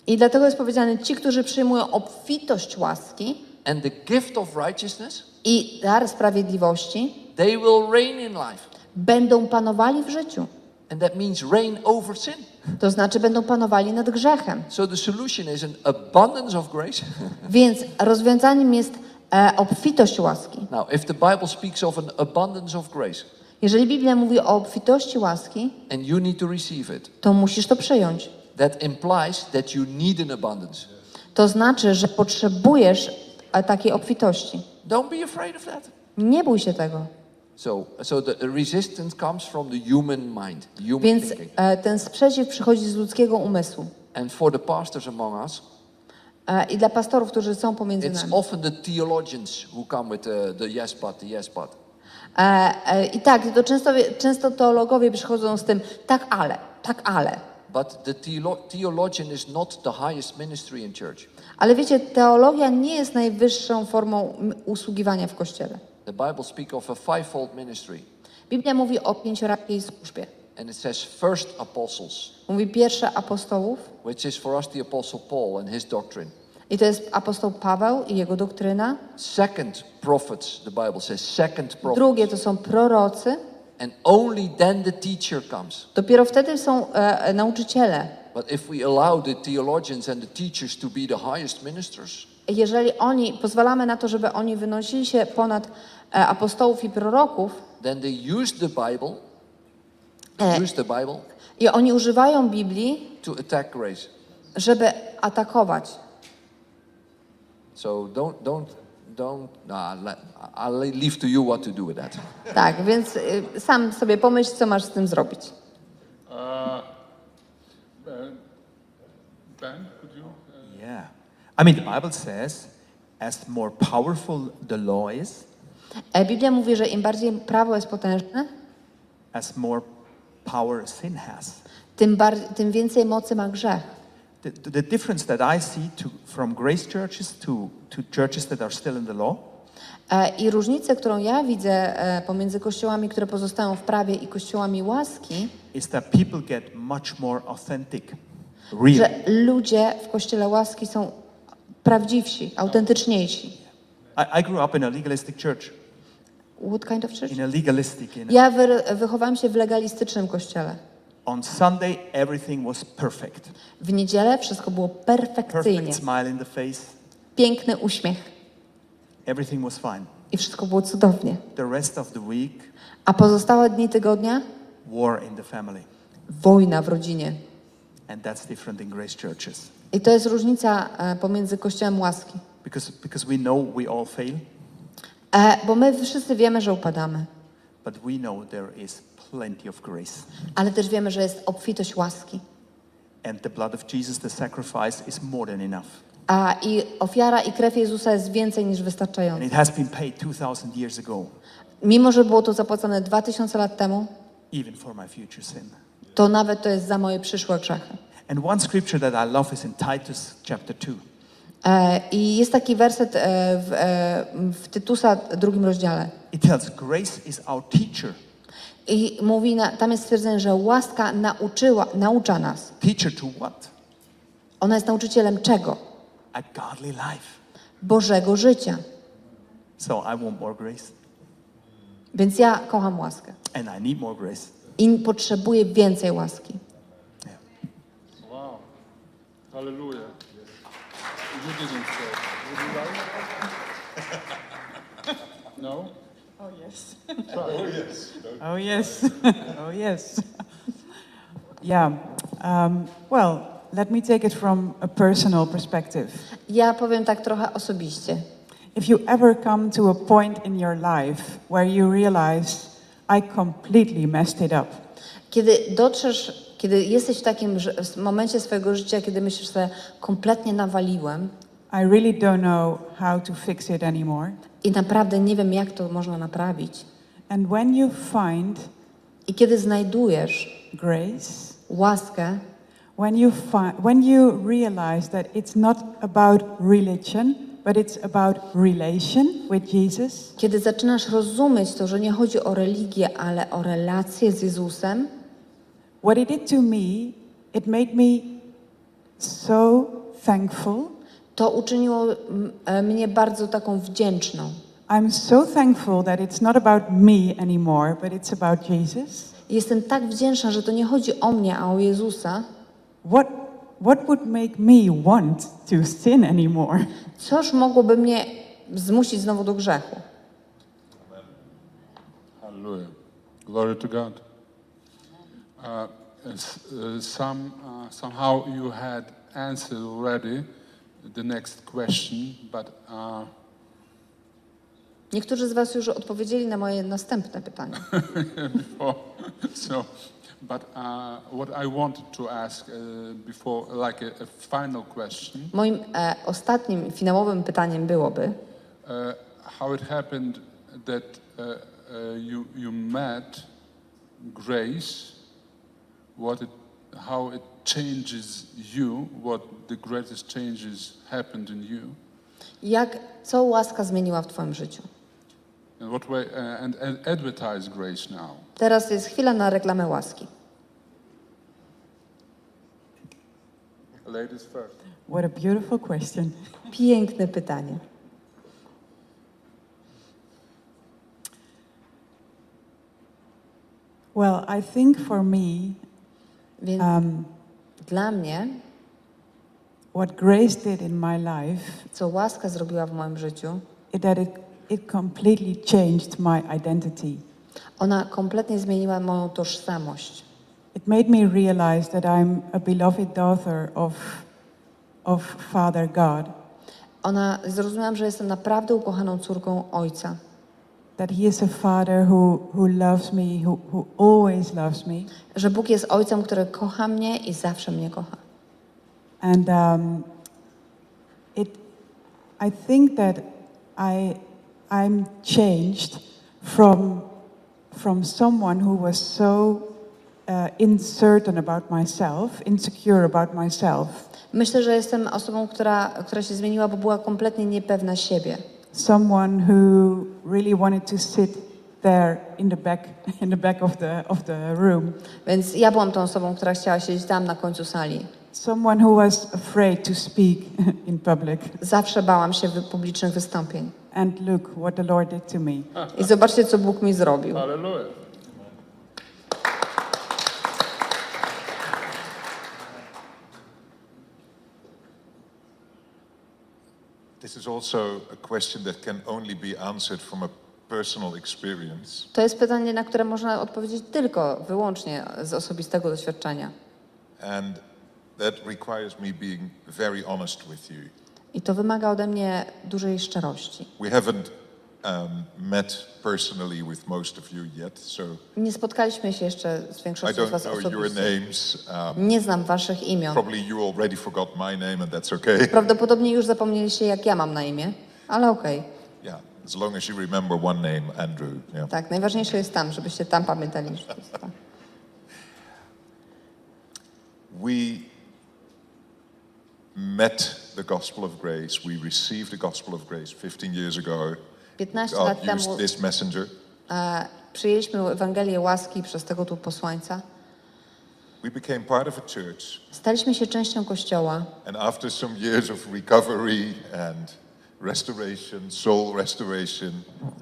I dlatego jest powiedziane, ci, którzy przyjmują obfitość łaski and the gift of righteousness, i dar sprawiedliwości they will reign in life. będą panowali w życiu. And that means reign over sin. To znaczy będą panowali nad grzechem. So the solution is an abundance of grace. Więc rozwiązaniem jest e, obfitość łaski. now, if the Bible speaks of an abundance of grace Jeżeli Biblia mówi o obfitości łaski, and you need to receive it, to musisz to przyjąć. that implies that you need an abundance. To znaczy, że potrzebujesz e, takiej obfitości. Don't be afraid of that. Nie bój się tego. So, so the resistance comes from the human mind, the human Więc thinking. e, ten sprzeciw przychodzi z ludzkiego umysłu. And for the pastors among us, E, I dla pastorów, którzy są pomiędzy it's nami. often the theologians who come with the, the yes but, the yes but. E, e, I tak, to często, często teologowie przychodzą z tym tak ale, tak ale. But the theolo- theologian is not the highest ministry in church. Ale wiecie, teologia nie jest najwyższą formą usługiwania w Kościele. The Bible speaks of a fivefold ministry. Biblia mówi o pięciorakiej służbie. And it says first apostles, Mówi pierwsze apostołów which is for us the apostle Paul and his doctrine. i to jest apostoł Paweł i jego doktryna. Second prophets, the Bible says second prophets. Drugie to są prorocy. And only then the teacher comes. Dopiero wtedy są e, e, nauczyciele. But if we allow the theologians and the teachers to be the highest ministers, Jeżeli oni, pozwalamy na to, żeby oni wynosili się ponad e, apostołów i proroków then they use the Bible, E. use the Bible i oni używają Biblii, to attack grace. żeby atakować. So don't, don't, don't, let, I'll leave to you what to do with that. Tak, więc y, sam sobie pomyśl, co masz z tym zrobić. Uh, Ben, ben, could you? Uh, Yeah. I mean, the Bible says, as more powerful the law is, E, Biblia mówi, że im bardziej prawo jest potężne, as more power sin has. tym, bar- tym więcej mocy ma grzech. The, the, difference that I see to, from grace churches to, to churches that are still in the law E, I różnicę, którą ja widzę e, pomiędzy kościołami, które pozostają w prawie i kościołami łaski, is that people get much more authentic, real. że ludzie w kościele łaski są prawdziwsi, autentyczniejsi. I, I grew up in a legalistic church. What kind of church? In a legalistic, in a, Ja wy, wychowałam się w legalistycznym kościele. On Sunday, everything was perfect. W niedzielę wszystko było perfekcyjnie. Perfect smile in the face. Piękny uśmiech Everything was fine. i wszystko było cudownie. The rest of the week, A pozostałe dni tygodnia war in the family. wojna w rodzinie. And that's different in grace churches. I to jest różnica e, pomiędzy kościołem łaski. Because, because we know we all fail, E, bo my wszyscy wiemy, że upadamy, but we know there is plenty of grace. ale też wiemy, że jest obfitość łaski. And the blood of Jesus, the sacrifice, is more than enough. A i ofiara i krew Jezusa jest więcej niż And wystarczająca. it has been paid 2,000 years ago, Mimo, że było to zapłacone 2000 lat temu, even for my future sin. to nawet to jest za moje przyszłe grzechy. And one scripture that I love is in Titus chapter 2. E, I jest taki werset e, w, e, w Tytusa drugim rozdziale. It tells grace is our teacher. I mówi, na, tam jest stwierdzenie, że łaska nauczyła, naucza nas. Teacher to what? Ona jest nauczycielem czego? A godly life. Bożego życia. So I want more grace. Więc ja kocham łaskę. And I need more grace. I potrzebuję więcej łaski. wow. Hallelujah. You didn't say. Would you like? no? Oh, yes. oh, yes. yeah. Um, well, let me take it from a personal perspective. Ja powiem tak trochę osobiście. If you ever come to a point in your life where you realize, I completely messed it up, Kiedy dotrzesz, kiedy jesteś w takim że- momencie swojego życia, kiedy myślisz sobie, kompletnie nawaliłem I really don't know how to fix it anymore. I naprawdę nie wiem, jak to można naprawić. And when you find I kiedy znajdujesz grace, łaskę, when you, when you realize that it's not about religion, but it's about relation with Jesus, kiedy zaczynasz rozumieć to, że nie chodzi o religię, ale o relację z Jezusem, what it did to me, it made me so thankful to uczyniło e, mnie bardzo taką wdzięczną. I'm so thankful that it's not about me anymore, but it's about Jesus. Jestem tak wdzięczna, że to nie chodzi o mnie, a o Jezusa. What, what would make me want to sin anymore? Coż mogłoby mnie zmusić znowu do grzechu? Hallelujah. Glory to God. Uh, uh, some, uh, somehow you had answered already the next question, but uh, Niektórzy z Was już odpowiedzieli na moje następne pytanie. before, so, but uh, what I wanted to ask uh, before, like a, a final question, Moim e, ostatnim, finałowym pytaniem byłoby, uh, how it happened that uh, uh, you, you met grace, what it, how it changes you, what the greatest changes happened in you, jak, co łaska zmieniła w Twoim życiu. and what way, uh, and, and advertise grace now. Teraz jest chwila na reklamę łaski. Ladies first. What a beautiful question. Piękne pytanie. Well, I think for me, Więc um, dla mnie, what grace did in my life co łaska zrobiła w moim życiu, is that it, it completely changed my identity. ona kompletnie zmieniła moją tożsamość. It made me realize that I'm a beloved daughter of, of Father God, Ona zrozumiałam, że jestem naprawdę ukochaną córką Ojca, that He is a Father who, who loves me, who, who always loves me. że Bóg jest Ojcem, który kocha mnie i zawsze mnie kocha. And um, it, I think that I, I'm changed from, from someone who was so uh, uncertain about myself, insecure about myself, Myślę, że jestem osobą, która, która się zmieniła, bo była kompletnie niepewna siebie. Someone who really wanted to sit there in the back, in the back of the, of the room, Więc ja byłam tą osobą, która chciała siedzieć tam na końcu sali. someone who was afraid to speak in public. Zawsze bałam się publicznych wystąpień. And look what the Lord did to me. I zobaczcie, co Bóg mi zrobił. Hallelujah. This is also a question that can only be answered from a personal experience. To jest pytanie, na które można odpowiedzieć tylko, wyłącznie z osobistego doświadczenia. And that requires me being very honest with you. I to wymaga ode mnie dużej szczerości. We haven't um, met personally with most of you yet, so Nie spotkaliśmy się jeszcze z I większością z don't Was know your osobiście. names. Um, Nie znam Waszych imion. probably you already forgot my name, and that's okay. Prawdopodobnie już zapomnieliście, jak ja mam na imię, ale okej. Yeah, as long as you remember one name, Andrew. Yeah. Tak, najważniejsze jest tam, żebyście tam pamiętali. że to jest tam. We met the gospel of grace. We received the gospel of grace 15 years ago. 15 God lat used temu this messenger. e, przyjęliśmy Ewangelię łaski przez tego tu posłańca. We became part of a church, Staliśmy się częścią Kościoła and after some years of recovery and restoration, soul restoration,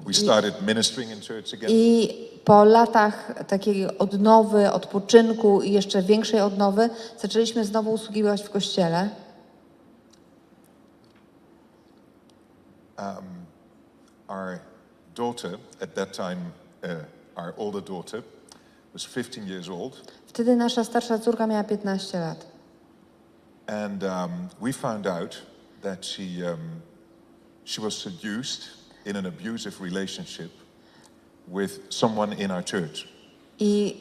we started ministering in church again. i po latach takiej odnowy, odpoczynku i jeszcze większej odnowy zaczęliśmy znowu usługiwać w Kościele. Our daughter, at that time, uh, our older daughter, was 15 years old, Wtedy nasza starsza córka miała 15 lat. and um, we found out that she, um, she was seduced in an abusive relationship with someone in our church. I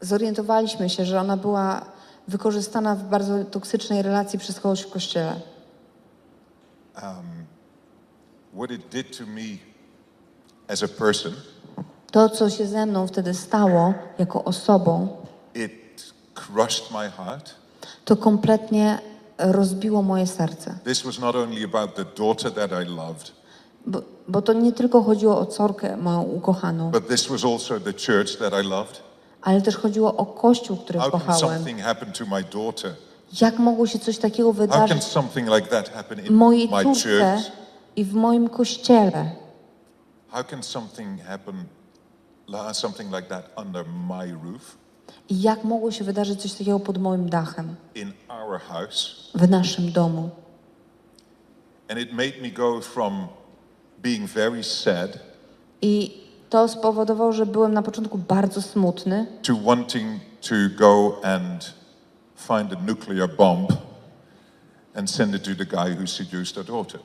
zorientowaliśmy się, że ona była wykorzystana w bardzo toksycznej relacji przez kogoś w Kościele. What it did to me as a person, To, co się ze mną wtedy stało jako osobą, it crushed my heart. to kompletnie rozbiło moje serce. This was not only about the daughter that I loved, Bo, bo to nie tylko chodziło o córkę moją ukochaną, but this was also the church that I loved. ale też chodziło o Kościół, który How can kochałem. something happen to my daughter? Jak mogło się coś takiego How can wydarzyć something like that happen in mojej my córce church? I w moim Kościele? how can something happen, something like that under my roof, I jak mogło się wydarzyć coś takiego pod moim dachem, in our house? w naszym domu? And it made me go from being very sad I to spowodowało, że byłem na początku bardzo smutny, to wanting to go and find a nuclear bomb and send it to the guy who seduced our daughter.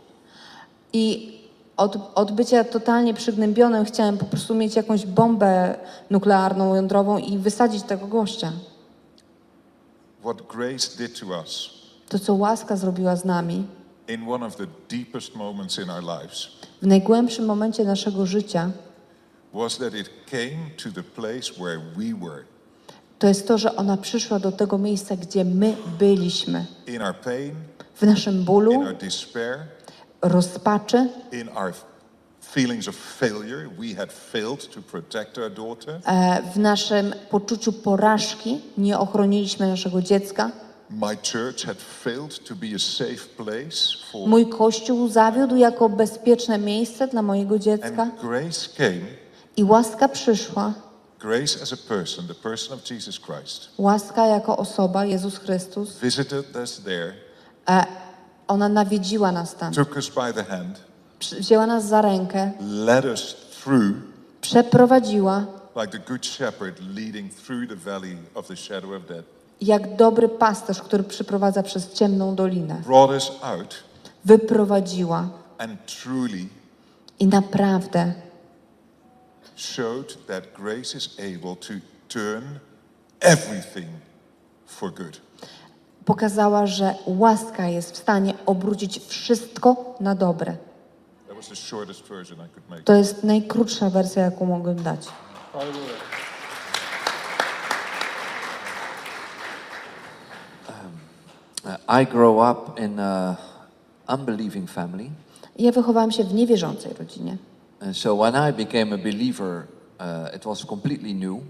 I od, od bycia totalnie przygnębionym chciałem po prostu mieć jakąś bombę nuklearną, jądrową i wysadzić tego gościa. What grace did to us To, co łaska zrobiła z nami in one of the deepest moments in our lives w najgłębszym momencie naszego życia, was that it came to the place where we were to jest to, że ona przyszła do tego miejsca, gdzie my byliśmy. in our pain, W naszym bólu, in our despair, rozpaczy, in our feelings of failure. We had failed to protect our daughter. w naszym poczuciu porażki. Nie ochroniliśmy naszego dziecka. My church had failed to be a safe place for. Mój kościół zawiódł jako bezpieczne miejsce dla mojego dziecka. I łaska przyszła. grace as a person, the person of Jesus Christ, Łaska jako osoba, Jezus Chrystus, visited us there, e, ona nawiedziła nas tam. took us by the hand, Wzięła nas za rękę, led us through, przeprowadziła, like the Good Shepherd leading through the valley of the shadow of death, jak dobry pasterz, który przyprowadza przez ciemną dolinę. brought us out, Wyprowadziła and truly i naprawdę showed that grace is able to turn everything for good. Pokazała, że łaska jest w stanie obrócić wszystko na dobre. To jest najkrótsza wersja, jaką mogłem dać. Hallelujah. Uh, I grow up in an unbelieving family. Ja wychowałam się w niewierzącej rodzinie, And so when I became a believer, uh, it was completely new.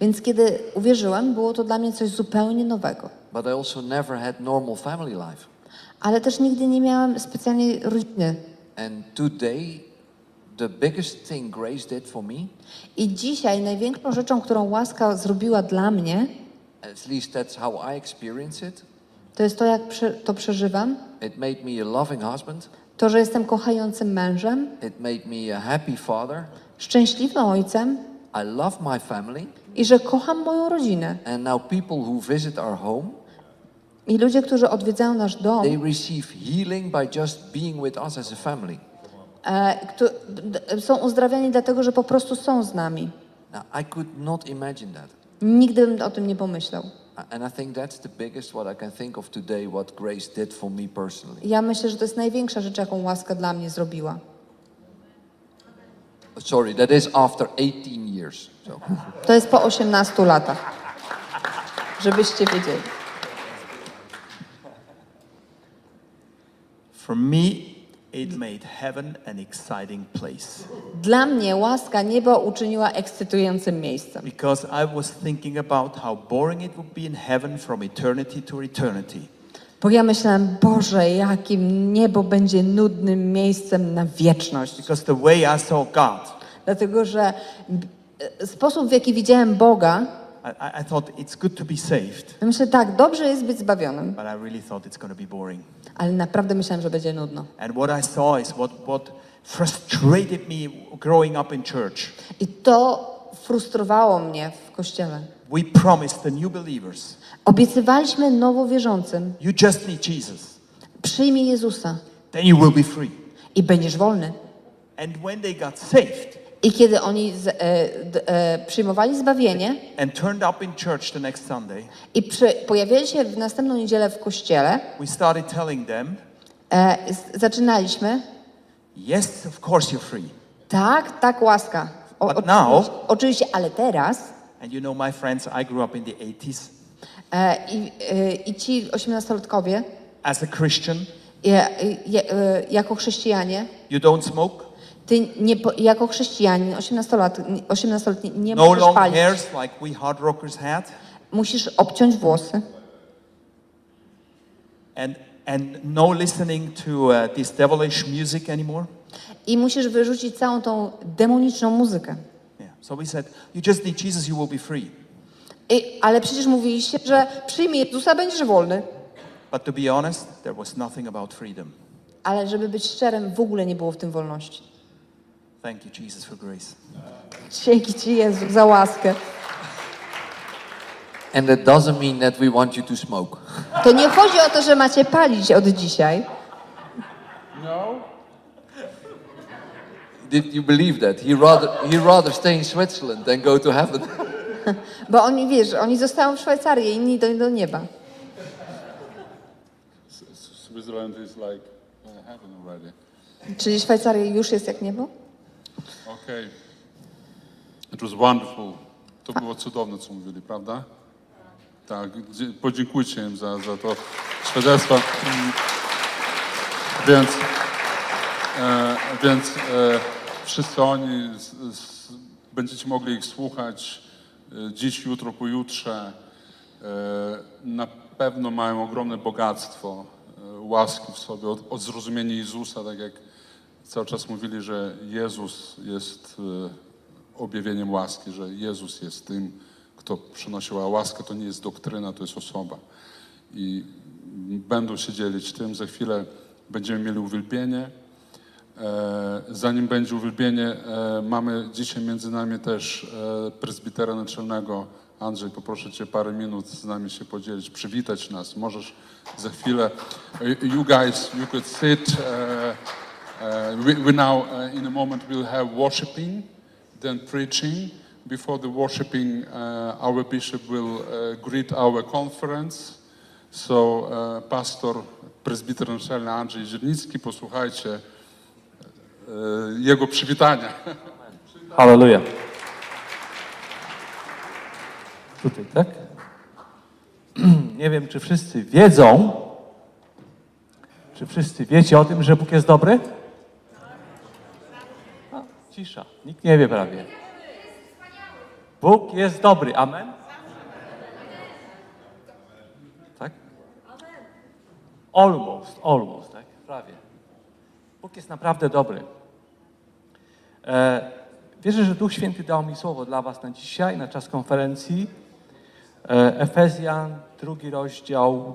Więc kiedy uwierzyłam, było to dla mnie coś zupełnie nowego. But I also never had normal family life. Ale też nigdy nie miałam specjalnej rodziny. And today, the biggest thing Grace did for me, I dzisiaj największą rzeczą, którą łaska zrobiła dla mnie, at least that's how I experience it, to jest to, jak to przeżywam. it made me a loving husband. To, że jestem kochającym mężem, It made me a happy father. szczęśliwym ojcem I love my family. I że kocham moją rodzinę. And now people who visit our home, I ludzie, którzy odwiedzają nasz dom, they receive healing by just being with us as a family. e, któ- d- są uzdrawiani dlatego, że po prostu są z nami. Now, I could not imagine that. Nigdy bym o tym nie pomyślał. And I think that's the biggest what I can think of today, what Grace did for me personally. Ja myślę, że to jest największa rzecz, jaką łaska dla mnie zrobiła. Sorry, that is after 18 years. So. To jest po 18 latach. Żebyście wiedzieli. For me, it made heaven an exciting place Dla mnie łaska niebo uczyniła ekscytującym miejscem. because I was thinking about how boring it would be in heaven from eternity to eternity. Bo ja myślałam, Boże, jakim niebo będzie nudnym miejscem na wieczność. Because the way I saw God, Dlatego, że e, sposób, w jaki widziałem Boga, I, I- I thought it's good to be saved, ja myślę, tak, dobrze jest być zbawionym, but I really thought it's going to be boring. ale naprawdę myślałem, że będzie nudno. And what I saw is what, what frustrated me growing up in church. I to frustrowało mnie w kościele. We promised the new believers, Obiecywaliśmy nowowierzącym, you just need Jesus, przyjmij Jezusa then you will be free. i będziesz wolny. And when they got saved I kiedy oni z, e, e, przyjmowali zbawienie and turned up in church the next Sunday, i przy, pojawiali się w następną niedzielę w kościele, we started telling them, e, s- zaczynaliśmy, yes, of course you're free. tak, tak, łaska. O, But now- oczywiście, ale teraz And you know, my friends, I grew up in the 80s e, i, e, i ci osiemnastolatkowie as a Christian. je, je, e, jako chrześcijanie, You don't smoke, ty nie, jako chrześcijanin, 18-lat, 18-letni, nie no możesz long palić. hairs like we hard rockers had, Musisz obciąć włosy and, and no listening to uh, this devilish music anymore. I musisz wyrzucić całą tą demoniczną muzykę. Yeah. So we said, you just need Jesus, you will be free. I, ale przecież mówiliście, że przyjmij Jezusa, będziesz wolny. But to be honest, there was nothing about freedom. Ale żeby być szczerym, w ogóle nie było w tym wolności. Thank you, Jesus, for grace. Dzięki Ci, Jezu, za łaskę. And that doesn't mean that we want you to smoke. To nie chodzi o to, że macie palić od dzisiaj. Did you believe that? He rather, he rather stay in Switzerland than go to heaven. Bo oni, wiesz, oni zostają w Szwajcarii, inni do, do nieba. Switzerland is like uh, heaven already. Czyli Szwajcaria już jest jak niebo? Okay. It was wonderful. To było cudowne, co mówili, prawda? Tak, podziękujcie im za, za to świadectwo. Mm. Więc, e, więc e, wszyscy oni z, z, będziecie mogli ich słuchać dziś, jutro, pojutrze. E, na pewno mają ogromne bogactwo e, łaski w sobie, od, zrozumienia Jezusa, tak jak cały czas mówili, że Jezus jest e, objawieniem łaski, że Jezus jest tym, kto przynosił, a łaska to nie jest doktryna, to jest osoba. I będą się dzielić tym. Za chwilę będziemy mieli uwielbienie. E, Zanim będzie uwielbienie, e, mamy dzisiaj między nami też e, prezbitera naczelnego. Andrzej, poproszę Cię parę minut z nami się podzielić, przywitać nas. Możesz za chwilę. You guys, you could sit. we, we now, in a moment, will have worshiping, then preaching. Before the worshiping, our bishop will greet our conference. So, pastor, prezbiter naczelny Andrzej Zielnicki, posłuchajcie jego przywitania. Halleluja. Tutaj, tak? Nie wiem, czy wszyscy wiedzą, czy wszyscy wiecie o tym, że Bóg jest dobry? A, cisza. Nikt nie wie prawie. Bóg jest dobry. Amen? Tak? Almost, almost, tak? Prawie. Bóg jest naprawdę dobry. E, wierzę, że Duch Święty dał mi słowo dla Was na dzisiaj, na czas konferencji. E, Efezjan, drugi rozdział,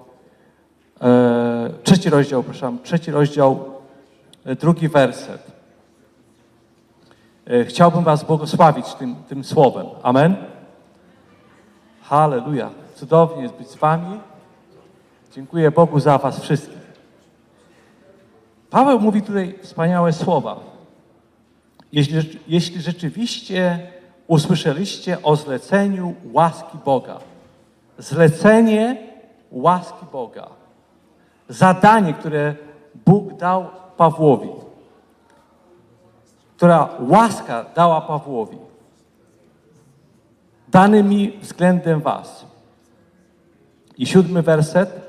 e, trzeci rozdział, przepraszam, trzeci rozdział, drugi werset. Chciałbym Was błogosławić tym, tym słowem. Amen. Halleluja. Cudownie jest być z Wami. Dziękuję Bogu za Was wszystkich. Paweł mówi tutaj wspaniałe słowa. Jeśli, jeśli rzeczywiście usłyszeliście o zleceniu łaski Boga, zlecenie łaski Boga, zadanie, które Bóg dał Pawłowi, która łaska dała Pawłowi, dany mi względem Was. I siódmy werset,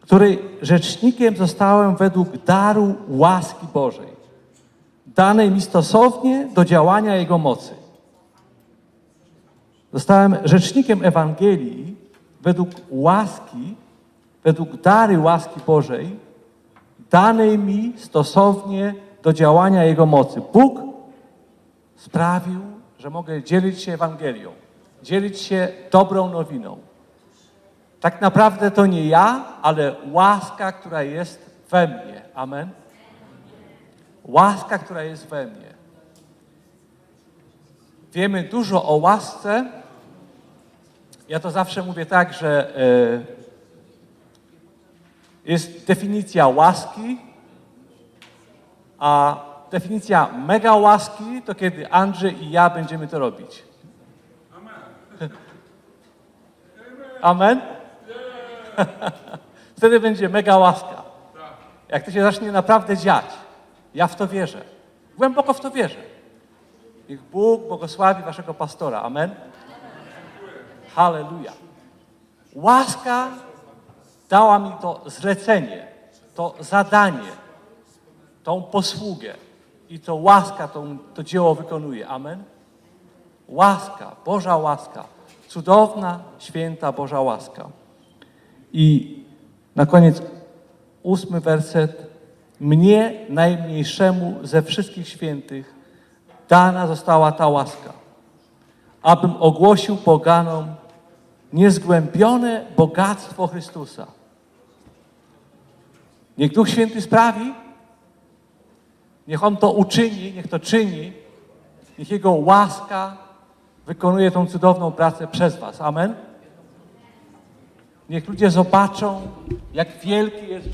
której rzecznikiem zostałem według daru łaski Bożej, danej mi stosownie do działania Jego mocy. Zostałem rzecznikiem Ewangelii według łaski, według dary łaski Bożej, danej mi stosownie do działania Jego mocy. Bóg sprawił, że mogę dzielić się Ewangelią, dzielić się dobrą nowiną. Tak naprawdę to nie ja, ale łaska, która jest we mnie. Amen. Łaska, która jest we mnie. Wiemy dużo o łasce. Ja to zawsze mówię tak, że e, jest definicja łaski, a definicja mega łaski to kiedy Andrzej i ja będziemy to robić. Amen? Wtedy będzie mega łaska. Jak to się zacznie naprawdę dziać. Ja w to wierzę. Głęboko w to wierzę. Niech Bóg błogosławi waszego pastora. Amen? Halleluja. Łaska dała mi to zlecenie, to zadanie, tą posługę. I to łaska tą, to dzieło wykonuje. Amen? Łaska, Boża łaska. Cudowna, święta Boża łaska. I na koniec ósmy werset. Mnie, najmniejszemu ze wszystkich świętych, dana została ta łaska, abym ogłosił poganom niezgłębione bogactwo Chrystusa. Niech Duch Święty sprawi, niech On to uczyni, niech to czyni, niech Jego łaska wykonuje tą cudowną pracę przez Was. Amen. Niech ludzie zobaczą, jak wielki jest.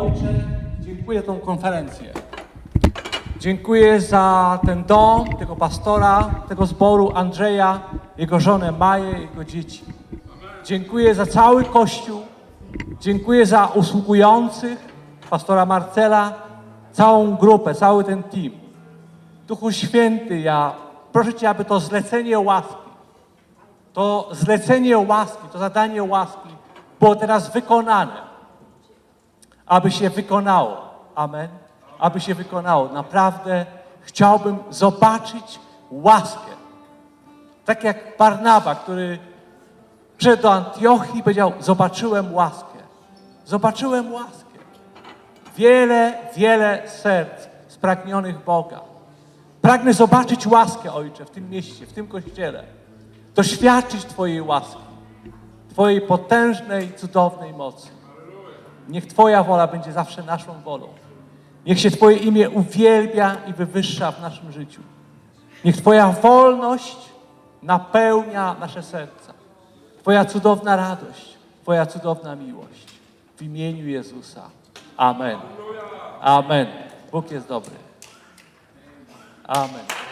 Ojcze, dziękuję tą konferencję. Dziękuję za ten dom, tego pastora, tego zboru Andrzeja, jego żonę Maję, jego dzieci. Dziękuję za cały Kościół. Dziękuję za usługujących, pastora Marcela, całą grupę, cały ten team. Duchu Święty, ja proszę Cię, aby to zlecenie łaski, to zlecenie łaski, to zadanie łaski było teraz wykonane. Aby się wykonało. Amen. Aby się wykonało. Naprawdę chciałbym zobaczyć łaskę. Tak jak Barnaba, który przyszedł do Antiochii i powiedział, zobaczyłem łaskę. Zobaczyłem łaskę. Wiele, wiele serc spragnionych Boga. Pragnę zobaczyć łaskę, Ojcze, w tym mieście, w tym kościele. Doświadczyć Twojej łaski, Twojej potężnej, cudownej mocy. Niech Twoja wola będzie zawsze naszą wolą. Niech się Twoje imię uwielbia i wywyższa w naszym życiu. Niech Twoja wolność napełnia nasze serca. Twoja cudowna radość, Twoja cudowna miłość. W imieniu Jezusa. Amen. Amen. Bóg jest dobry. Amen.